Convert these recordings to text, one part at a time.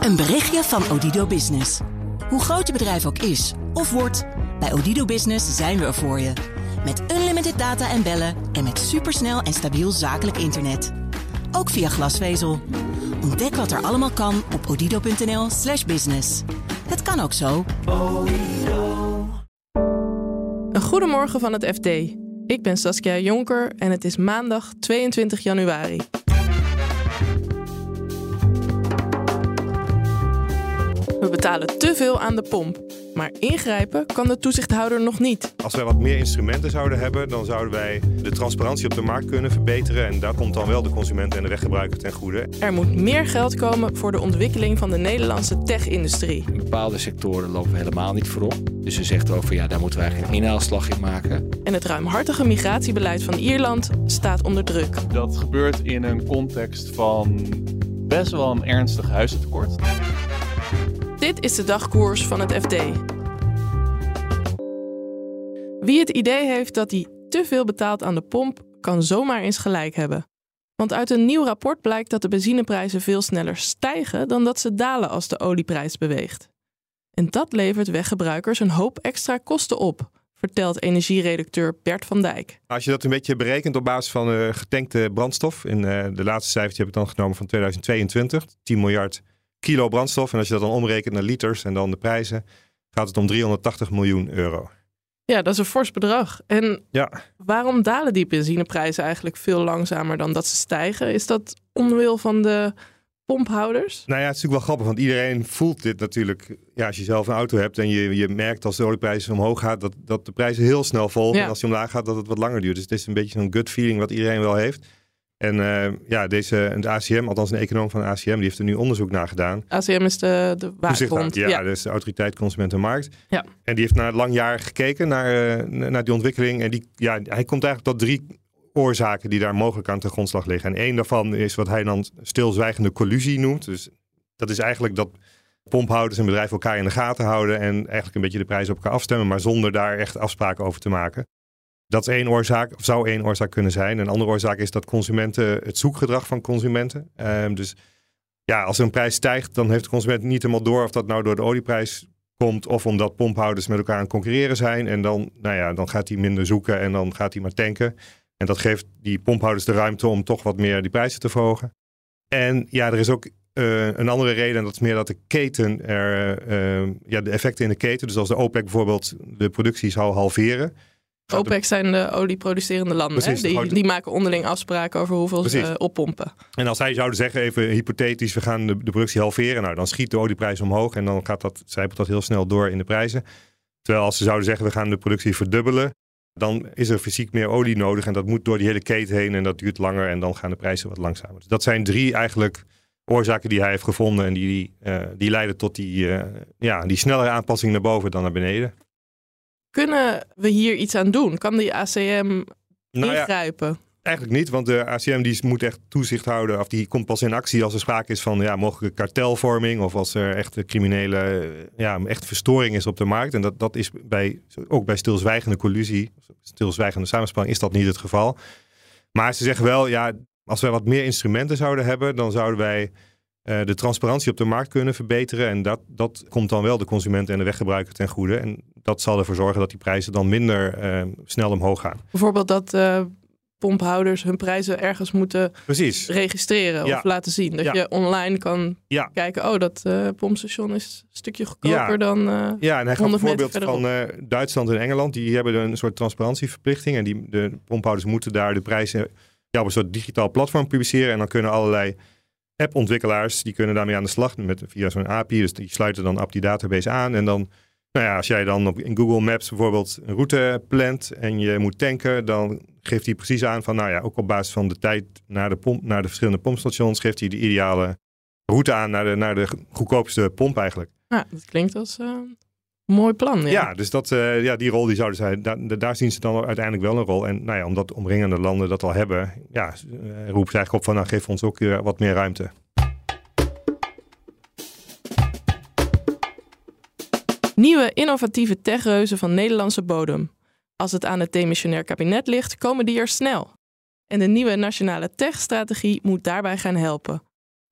Een berichtje van Odido Business. Hoe groot je bedrijf ook is of wordt, bij Odido Business zijn we er voor je. Met unlimited data en bellen en met supersnel en stabiel zakelijk internet. Ook via glasvezel. Ontdek wat er allemaal kan op odido.nl/slash business. Het kan ook zo. Een goedemorgen van het FD. Ik ben Saskia Jonker en het is maandag 22 januari. We betalen te veel aan de pomp. Maar ingrijpen kan de toezichthouder nog niet. Als wij wat meer instrumenten zouden hebben, dan zouden wij de transparantie op de markt kunnen verbeteren. En daar komt dan wel de consument en de weggebruiker ten goede. Er moet meer geld komen voor de ontwikkeling van de Nederlandse tech-industrie. In bepaalde sectoren lopen we helemaal niet voorop. Dus ze zegt ook van ja, daar moeten wij geen inhaalslag in maken. En het ruimhartige migratiebeleid van Ierland staat onder druk. Dat gebeurt in een context van best wel een ernstig huizentekort. Dit is de dagkoers van het FD. Wie het idee heeft dat hij te veel betaalt aan de pomp, kan zomaar eens gelijk hebben. Want uit een nieuw rapport blijkt dat de benzineprijzen veel sneller stijgen dan dat ze dalen als de olieprijs beweegt. En dat levert weggebruikers een hoop extra kosten op, vertelt energieredacteur Bert van Dijk. Als je dat een beetje berekent op basis van uh, getankte brandstof, in uh, de laatste cijfers heb ik dan genomen van 2022, 10 miljard kilo brandstof. En als je dat dan omrekent naar liters en dan de prijzen, gaat het om 380 miljoen euro. Ja, dat is een fors bedrag. En ja. waarom dalen die benzineprijzen eigenlijk veel langzamer dan dat ze stijgen? Is dat onwil van de pomphouders? Nou ja, het is natuurlijk wel grappig, want iedereen voelt dit natuurlijk. Ja, als je zelf een auto hebt en je, je merkt als de olieprijs omhoog gaat, dat, dat de prijzen heel snel volgen. Ja. En als die omlaag gaat, dat het wat langer duurt. Dus het is een beetje zo'n gut feeling wat iedereen wel heeft. En uh, ja, deze, de ACM, althans een econoom van de ACM, die heeft er nu onderzoek naar gedaan. ACM is de, de waakhond. Ja, ja, dus de Autoriteit Consument en Markt. Ja. En die heeft na lang jaar gekeken naar, uh, naar die ontwikkeling. En die, ja, hij komt eigenlijk tot drie oorzaken die daar mogelijk aan ten grondslag liggen. En één daarvan is wat hij dan stilzwijgende collusie noemt. Dus dat is eigenlijk dat pomphouders en bedrijven elkaar in de gaten houden en eigenlijk een beetje de prijs op elkaar afstemmen, maar zonder daar echt afspraken over te maken. Dat is één oorzaak, of zou één oorzaak kunnen zijn. Een andere oorzaak is dat consumenten, het zoekgedrag van consumenten. Um, dus ja, als een prijs stijgt, dan heeft de consument niet helemaal door of dat nou door de olieprijs komt of omdat pomphouders met elkaar aan het concurreren zijn. En dan, nou ja, dan gaat hij minder zoeken en dan gaat hij maar tanken. En dat geeft die pomphouders de ruimte om toch wat meer die prijzen te verhogen. En ja, er is ook uh, een andere reden, en dat is meer dat de keten er, uh, ja, de effecten in de keten, dus als de OPEC bijvoorbeeld de productie zou halveren. OPEC zijn de olieproducerende landen. Precies, hè? Die, die, maken onderling afspraken over hoeveel Precies. ze uh, oppompen. En als zij zouden zeggen, even hypothetisch, we gaan de, de, productie halveren. Nou, dan schiet de olieprijs omhoog en dan gaat dat, zijpelt dat heel snel door in de prijzen. Terwijl als ze zouden zeggen, we gaan de productie verdubbelen. Dan is er fysiek meer olie nodig en dat moet door die hele keten heen en dat duurt langer en dan gaan de prijzen wat langzamer. Dus dat zijn drie eigenlijk oorzaken die hij heeft gevonden en die, uh, die leiden tot die, uh, ja, die snellere aanpassing naar boven dan naar beneden. Kunnen we hier iets aan doen? Kan die ACM Nou ja, ingrijpen? Eigenlijk niet, want de ACM die moet echt toezicht houden. Of die komt pas in actie als er sprake is van ja, mogelijke kartelvorming. Of als er echt criminele ja, echt verstoring is op de markt. En dat, dat is bij, ook bij stilzwijgende collusie, stilzwijgende samenspanning, is dat niet het geval. Maar ze zeggen wel, ja, als wij wat meer instrumenten zouden hebben, dan zouden wij uh, de transparantie op de markt kunnen verbeteren. En dat, dat komt dan wel de consument en de weggebruiker ten goede. En dat zal ervoor zorgen dat die prijzen dan minder uh, snel omhoog gaan. Bijvoorbeeld dat uh, pomphouders hun prijzen ergens moeten Precies. registreren Ja. of laten zien. Dat Ja. je online kan Ja. kijken, oh, dat pompstation is een stukje goedkoper dan. Ja, en hij gaf 100 een voorbeeld van Duitsland en Engeland. Die hebben een soort transparantieverplichting. En die, de pomphouders moeten daar de prijzen ja, op een soort digitaal platform publiceren. En dan kunnen allerlei appontwikkelaars, die kunnen daarmee aan de slag met, via zo'n API. Dus die sluiten dan op die database aan. En dan, nou ja, als jij dan op, in Google Maps bijvoorbeeld een route plant en je moet tanken, dan geeft hij precies aan van, nou ja, ook op basis van de tijd naar de, pomp, naar de verschillende pompstations, geeft hij de ideale route aan naar de, naar de goedkoopste pomp eigenlijk. Ja, dat klinkt als een mooi plan. Ja, Ja, dus dat, uh, ja, die rol die zouden zij, daar, daar zien ze dan uiteindelijk wel een rol. En nou ja, omdat omringende landen dat al hebben, ja, uh, roepen ze eigenlijk op van, nou geef ons ook uh, wat meer ruimte. Nieuwe innovatieve techreuzen van Nederlandse bodem. Als het aan het demissionair kabinet ligt, komen die er snel. En de nieuwe nationale techstrategie moet daarbij gaan helpen.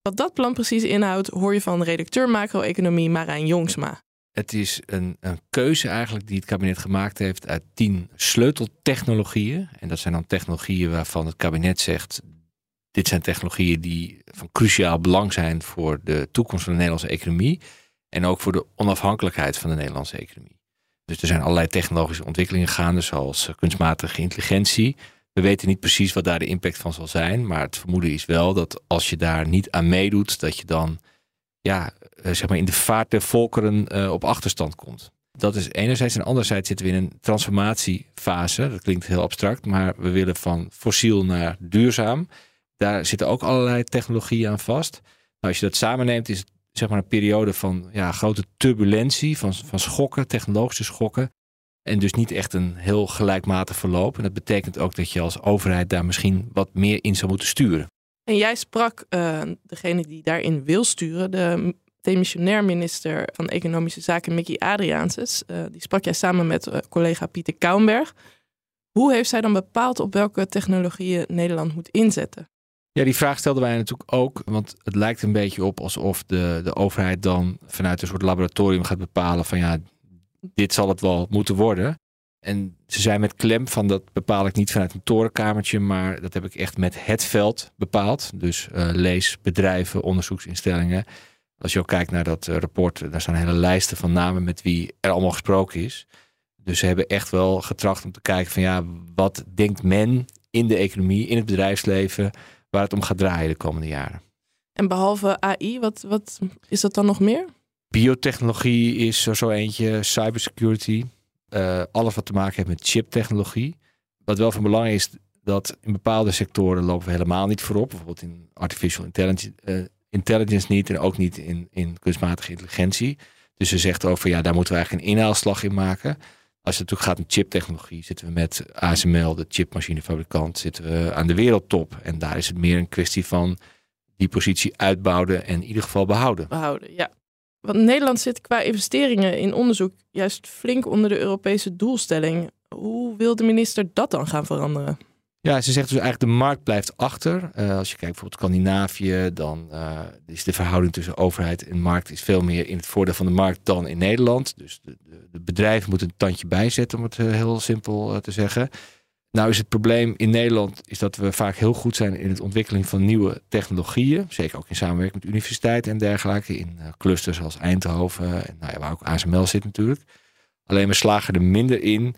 Wat dat plan precies inhoudt, hoor je van redacteur macro-economie Marijn Jongsma. Het is een, een, keuze eigenlijk die het kabinet gemaakt heeft uit tien sleuteltechnologieën. En dat zijn dan technologieën waarvan het kabinet zegt: dit zijn technologieën die van cruciaal belang zijn voor de toekomst van de Nederlandse economie. En ook voor de onafhankelijkheid van de Nederlandse economie. Dus er zijn allerlei technologische ontwikkelingen gaande, zoals kunstmatige intelligentie. We weten niet precies wat daar de impact van zal zijn. Maar het vermoeden is wel dat als je daar niet aan meedoet, dat je dan ja, zeg maar in de vaart der volkeren uh, op achterstand komt. Dat is enerzijds. En anderzijds zitten we in een transformatiefase. Dat klinkt heel abstract, maar we willen van fossiel naar duurzaam. Daar zitten ook allerlei technologieën aan vast. Nou, als je dat samenneemt, is het zeg maar een periode van ja, grote turbulentie, van, van schokken, technologische schokken. En dus niet echt een heel gelijkmatig verloop. En dat betekent ook dat je als overheid daar misschien wat meer in zou moeten sturen. En jij sprak uh, degene die daarin wil sturen, de demissionair minister van Economische Zaken, Mickey Adriaanses. Uh, die sprak jij samen met uh, collega Pieter Kouwenberg. Hoe heeft zij dan bepaald op welke technologieën Nederland moet inzetten? Ja, die vraag stelden wij natuurlijk ook. Want het lijkt een beetje op alsof de, de overheid dan vanuit een soort laboratorium gaat bepalen van ja, dit zal het wel moeten worden. En ze zei met klem van dat bepaal ik niet vanuit een torenkamertje, maar dat heb ik echt met het veld bepaald. Dus uh, lees bedrijven, onderzoeksinstellingen. Als je ook kijkt naar dat uh, rapport, daar staan hele lijsten van namen met wie er allemaal gesproken is. Dus ze hebben echt wel getracht om te kijken van ja, wat denkt men in de economie, in het bedrijfsleven, waar het om gaat draaien de komende jaren. En behalve AI, wat, wat is dat dan nog meer? Biotechnologie is er zo eentje, cybersecurity, uh, alles wat te maken heeft met chiptechnologie. Wat wel van belang is, dat in bepaalde sectoren lopen we helemaal niet voorop. Bijvoorbeeld in artificial intelligence, uh, intelligence niet en ook niet in, in kunstmatige intelligentie. Dus ze zegt over, ja, daar moeten we eigenlijk een inhaalslag in maken. Als het natuurlijk gaat om chiptechnologie, zitten we met ASML, de chipmachinefabrikant, zitten we aan de wereldtop. En daar is het meer een kwestie van die positie uitbouwen en in ieder geval behouden. Behouden, ja. Want Nederland zit qua investeringen in onderzoek juist flink onder de Europese doelstelling. Hoe wil de minister dat dan gaan veranderen? Ja, ze zegt dus eigenlijk de markt blijft achter. Uh, als je kijkt bijvoorbeeld Scandinavië, dan uh, is de verhouding tussen overheid en markt is veel meer in het voordeel van de markt dan in Nederland. Dus de, de, de bedrijven moeten een tandje bijzetten, om het uh, heel simpel te zeggen. Nou is het probleem in Nederland is dat we vaak heel goed zijn in het ontwikkeling van nieuwe technologieën. Zeker ook in samenwerking met universiteiten en dergelijke. In clusters als Eindhoven, en nou ja, waar ook ASML zit natuurlijk. Alleen we slagen er minder in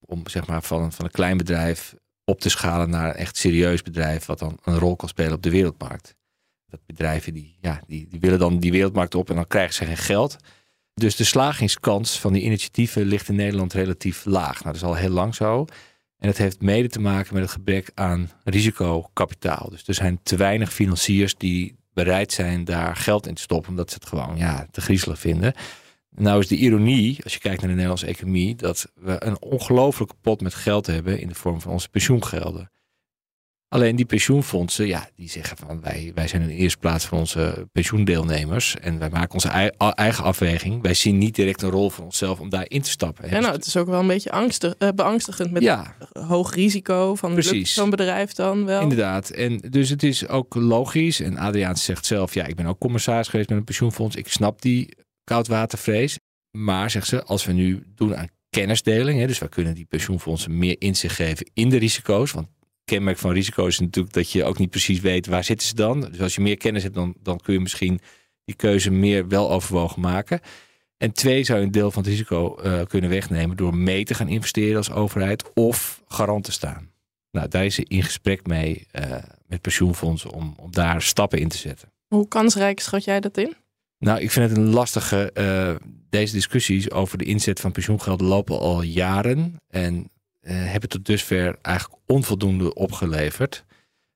om zeg maar, van, van een klein bedrijf op te schalen naar een echt serieus bedrijf. Wat dan een rol kan spelen op de wereldmarkt. Dat bedrijven die, ja, die, die willen dan die wereldmarkt op en dan krijgen ze geen geld. Dus de slagingskans van die initiatieven ligt in Nederland relatief laag. Nou, dat is al heel lang zo. En het heeft mede te maken met het gebrek aan risicokapitaal. Dus er zijn te weinig financiers die bereid zijn daar geld in te stoppen, omdat ze het gewoon ja, te griezelig vinden. Nou is de ironie, als je kijkt naar de Nederlandse economie, dat we een ongelofelijke pot met geld hebben in de vorm van onze pensioengelden. Alleen die pensioenfondsen, ja, die zeggen van wij, wij zijn in de eerste plaats van onze pensioendeelnemers en wij maken onze eigen afweging. Wij zien niet direct een rol voor onszelf om daarin te stappen. Ja, nou, het is ook wel een beetje angstig, uh, beangstigend met ja. hoog risico van zo'n bedrijf dan wel. Inderdaad. En dus het is ook logisch. En Adriaan zegt zelf, ja, ik ben ook commissaris geweest met een pensioenfonds. Ik snap die koudwatervrees. Maar, zegt ze, als we nu doen aan kennisdeling, hè, dus we kunnen die pensioenfondsen meer inzicht geven in de risico's. Want kenmerk van risico's is natuurlijk dat je ook niet precies weet waar zitten ze dan. Dus als je meer kennis hebt, dan, dan kun je misschien die keuze meer wel overwogen maken. En twee, zou je een deel van het risico uh, kunnen wegnemen door mee te gaan investeren als overheid of garant te staan. Nou, daar is ze in gesprek mee uh, met pensioenfondsen om, om daar stappen in te zetten. Hoe kansrijk schat jij dat in? Nou, ik vind het een lastige. Uh, deze discussies over de inzet van pensioengelden lopen al jaren. En uh, hebben tot dusver eigenlijk onvoldoende opgeleverd.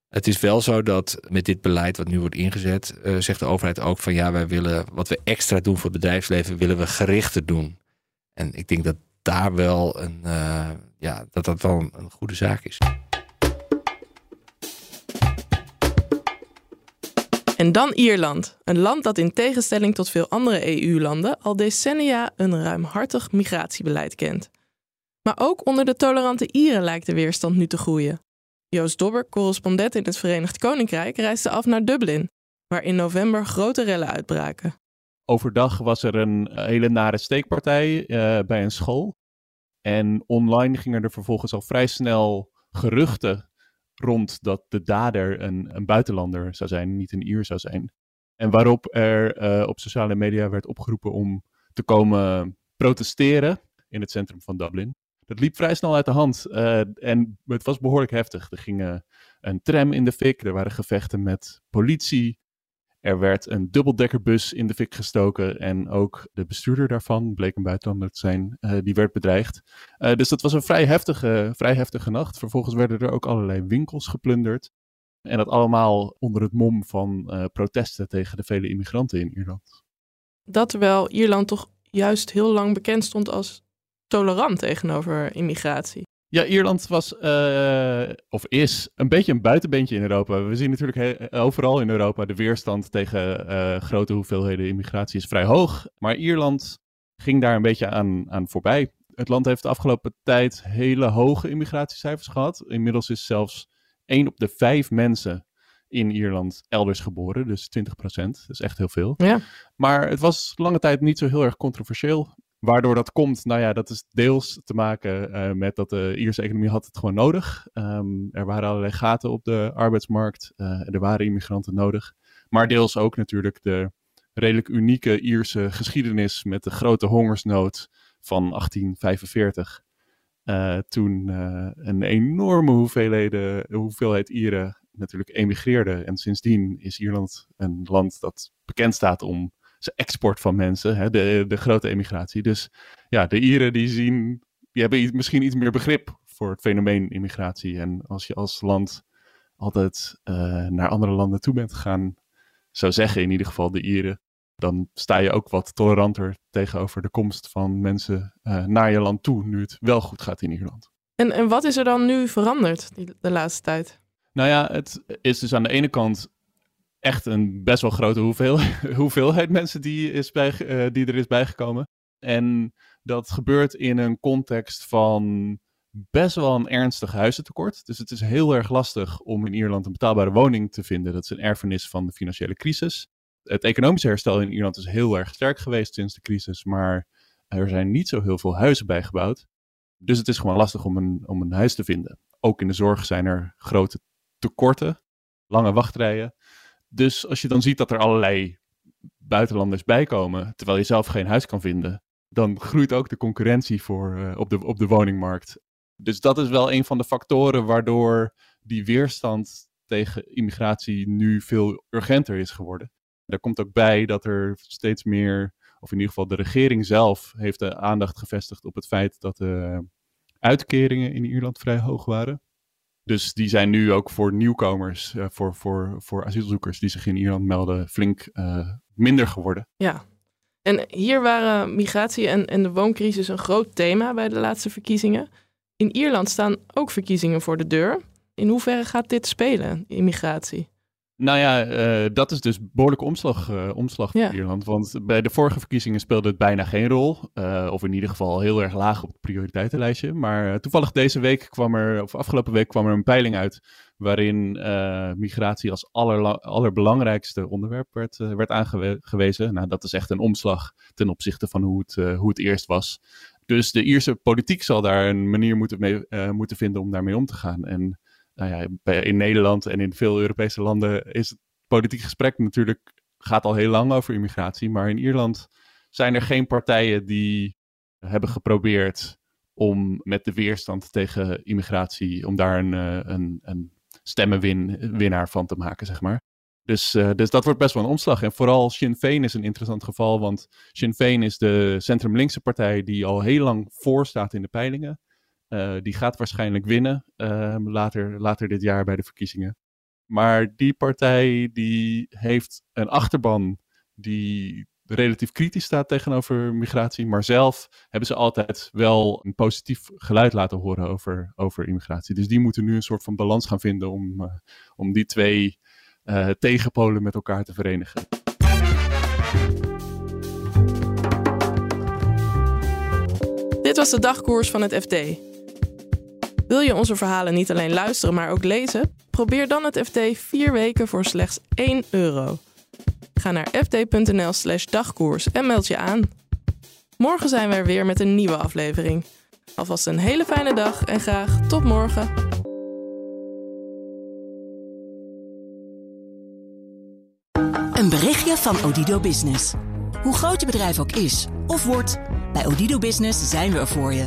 Het is wel zo dat met dit beleid wat nu wordt ingezet, uh, zegt de overheid ook van ja, wij willen wat we extra doen voor het bedrijfsleven, willen we gerichter doen. En ik denk dat daar wel een, ja, dat dat wel een goede zaak is. En dan Ierland, een land dat in tegenstelling tot veel andere EU-landen al decennia een ruimhartig migratiebeleid kent. Maar ook onder de tolerante Ieren lijkt de weerstand nu te groeien. Joost Dobber, correspondent in het Verenigd Koninkrijk, reisde af naar Dublin. waar in november grote rellen uitbraken. Overdag was er een hele nare steekpartij uh, bij een school. En online gingen er vervolgens al vrij snel geruchten rond dat de dader een, een buitenlander zou zijn, niet een Ier zou zijn. En waarop er uh, op sociale media werd opgeroepen om te komen protesteren in het centrum van Dublin. Dat liep vrij snel uit de hand uh, en het was behoorlijk heftig. Er ging een tram in de fik, er waren gevechten met politie. Er werd een dubbeldekkerbus in de fik gestoken en ook de bestuurder daarvan, bleek een buitenlander te zijn, uh, die werd bedreigd. Uh, dus dat was een vrij heftige, vrij heftige nacht. Vervolgens werden er ook allerlei winkels geplunderd. En dat allemaal onder het mom van uh, protesten tegen de vele immigranten in Ierland. Dat terwijl Ierland toch juist heel lang bekend stond als tolerant tegenover immigratie. Ja, Ierland was uh, of is een beetje een buitenbeentje in Europa. We zien natuurlijk overal in Europa de weerstand tegen uh, grote hoeveelheden immigratie is vrij hoog. Maar Ierland ging daar een beetje aan, aan voorbij. Het land heeft de afgelopen tijd hele hoge immigratiecijfers gehad. Inmiddels is zelfs één op de vijf mensen in Ierland elders geboren, dus 20 procent. Dat is echt heel veel. Ja. Maar het was lange tijd niet zo heel erg controversieel. Waardoor dat komt, nou ja, dat is deels te maken uh, met dat de Ierse economie had het gewoon nodig. Um, er waren allerlei gaten op de arbeidsmarkt. Uh, er waren immigranten nodig. Maar deels ook natuurlijk de redelijk unieke Ierse geschiedenis met de grote hongersnood van 1845. Uh, toen een enorme hoeveelheid, hoeveelheid Ieren natuurlijk emigreerde. En sindsdien is Ierland een land dat bekend staat om export van mensen, hè, de, de grote emigratie. Dus ja, de Ieren die zien, die hebben misschien iets meer begrip voor het fenomeen immigratie. En als je als land altijd uh, naar andere landen toe bent gegaan, zou zeggen in ieder geval de Ieren, dan sta je ook wat toleranter tegenover de komst van mensen uh, naar je land toe, nu het wel goed gaat in Ierland. En, en wat is er dan nu veranderd die, de laatste tijd? Nou ja, het is dus aan de ene kant echt een best wel grote hoeveel, hoeveelheid mensen die, is bij, uh, die er is bijgekomen. En dat gebeurt in een context van best wel een ernstig huizentekort. Dus het is heel erg lastig om in Ierland een betaalbare woning te vinden. Dat is een erfenis van de financiële crisis. Het economische herstel in Ierland is heel erg sterk geweest sinds de crisis, maar er zijn niet zo heel veel huizen bijgebouwd. Dus het is gewoon lastig om een, om een huis te vinden. Ook in de zorg zijn er grote tekorten, lange wachtrijen. Dus als je dan ziet dat er allerlei buitenlanders bijkomen, terwijl je zelf geen huis kan vinden, dan groeit ook de concurrentie voor, uh, op, de, op de woningmarkt. Dus dat is wel een van de factoren waardoor die weerstand tegen immigratie nu veel urgenter is geworden. Daar komt ook bij dat er steeds meer, of in ieder geval de regering zelf, heeft de aandacht gevestigd op het feit dat de uitkeringen in Ierland vrij hoog waren. Dus die zijn nu ook voor nieuwkomers, uh, voor, voor, voor asielzoekers die zich in Ierland melden, flink uh, minder geworden. Ja, en hier waren migratie en, en de wooncrisis een groot thema bij de laatste verkiezingen. In Ierland staan ook verkiezingen voor de deur. In hoeverre gaat dit spelen, immigratie? Nou ja, uh, dat is dus behoorlijke omslag, uh, omslag voor ja. Ierland. Want bij de vorige verkiezingen speelde het bijna geen rol. Uh, of in ieder geval heel erg laag op het prioriteitenlijstje. Maar toevallig deze week kwam er, of afgelopen week kwam er een peiling uit. Waarin migratie als aller, allerbelangrijkste onderwerp werd, werd aangewezen. Nou, dat is echt een omslag ten opzichte van hoe het, hoe het eerst was. Dus de Ierse politiek zal daar een manier moeten, mee, moeten vinden om daarmee om te gaan. En nou ja, in Nederland en in veel Europese landen is het politiek gesprek natuurlijk gaat al heel lang over immigratie. Maar in Ierland zijn er geen partijen die hebben geprobeerd om met de weerstand tegen immigratie, om daar een, een, een stemmenwinnaar van te maken, zeg maar. Dus, uh, dus dat wordt best wel een omslag. En vooral Sinn Féin is een interessant geval, want Sinn Féin is de centrum-linkse partij die al heel lang voor staat in de peilingen. Uh, die gaat waarschijnlijk winnen uh, later, later dit jaar bij de verkiezingen. Maar die partij die heeft een achterban die relatief kritisch staat tegenover migratie. Maar zelf hebben ze altijd wel een positief geluid laten horen over, over immigratie. Dus die moeten nu een soort van balans gaan vinden om, uh, om die twee tegenpolen met elkaar te verenigen. Dit was de dagkoers van het FD. Wil je onze verhalen niet alleen luisteren, maar ook lezen? Probeer dan het FD vier weken voor slechts 1 euro. Ga naar fd.nl slash dagkoers en meld je aan. Morgen zijn we er weer met een nieuwe aflevering. Alvast een hele fijne dag en graag tot morgen. Een berichtje van Odido Business. Hoe groot je bedrijf ook is of wordt, bij Odido Business zijn we er voor je.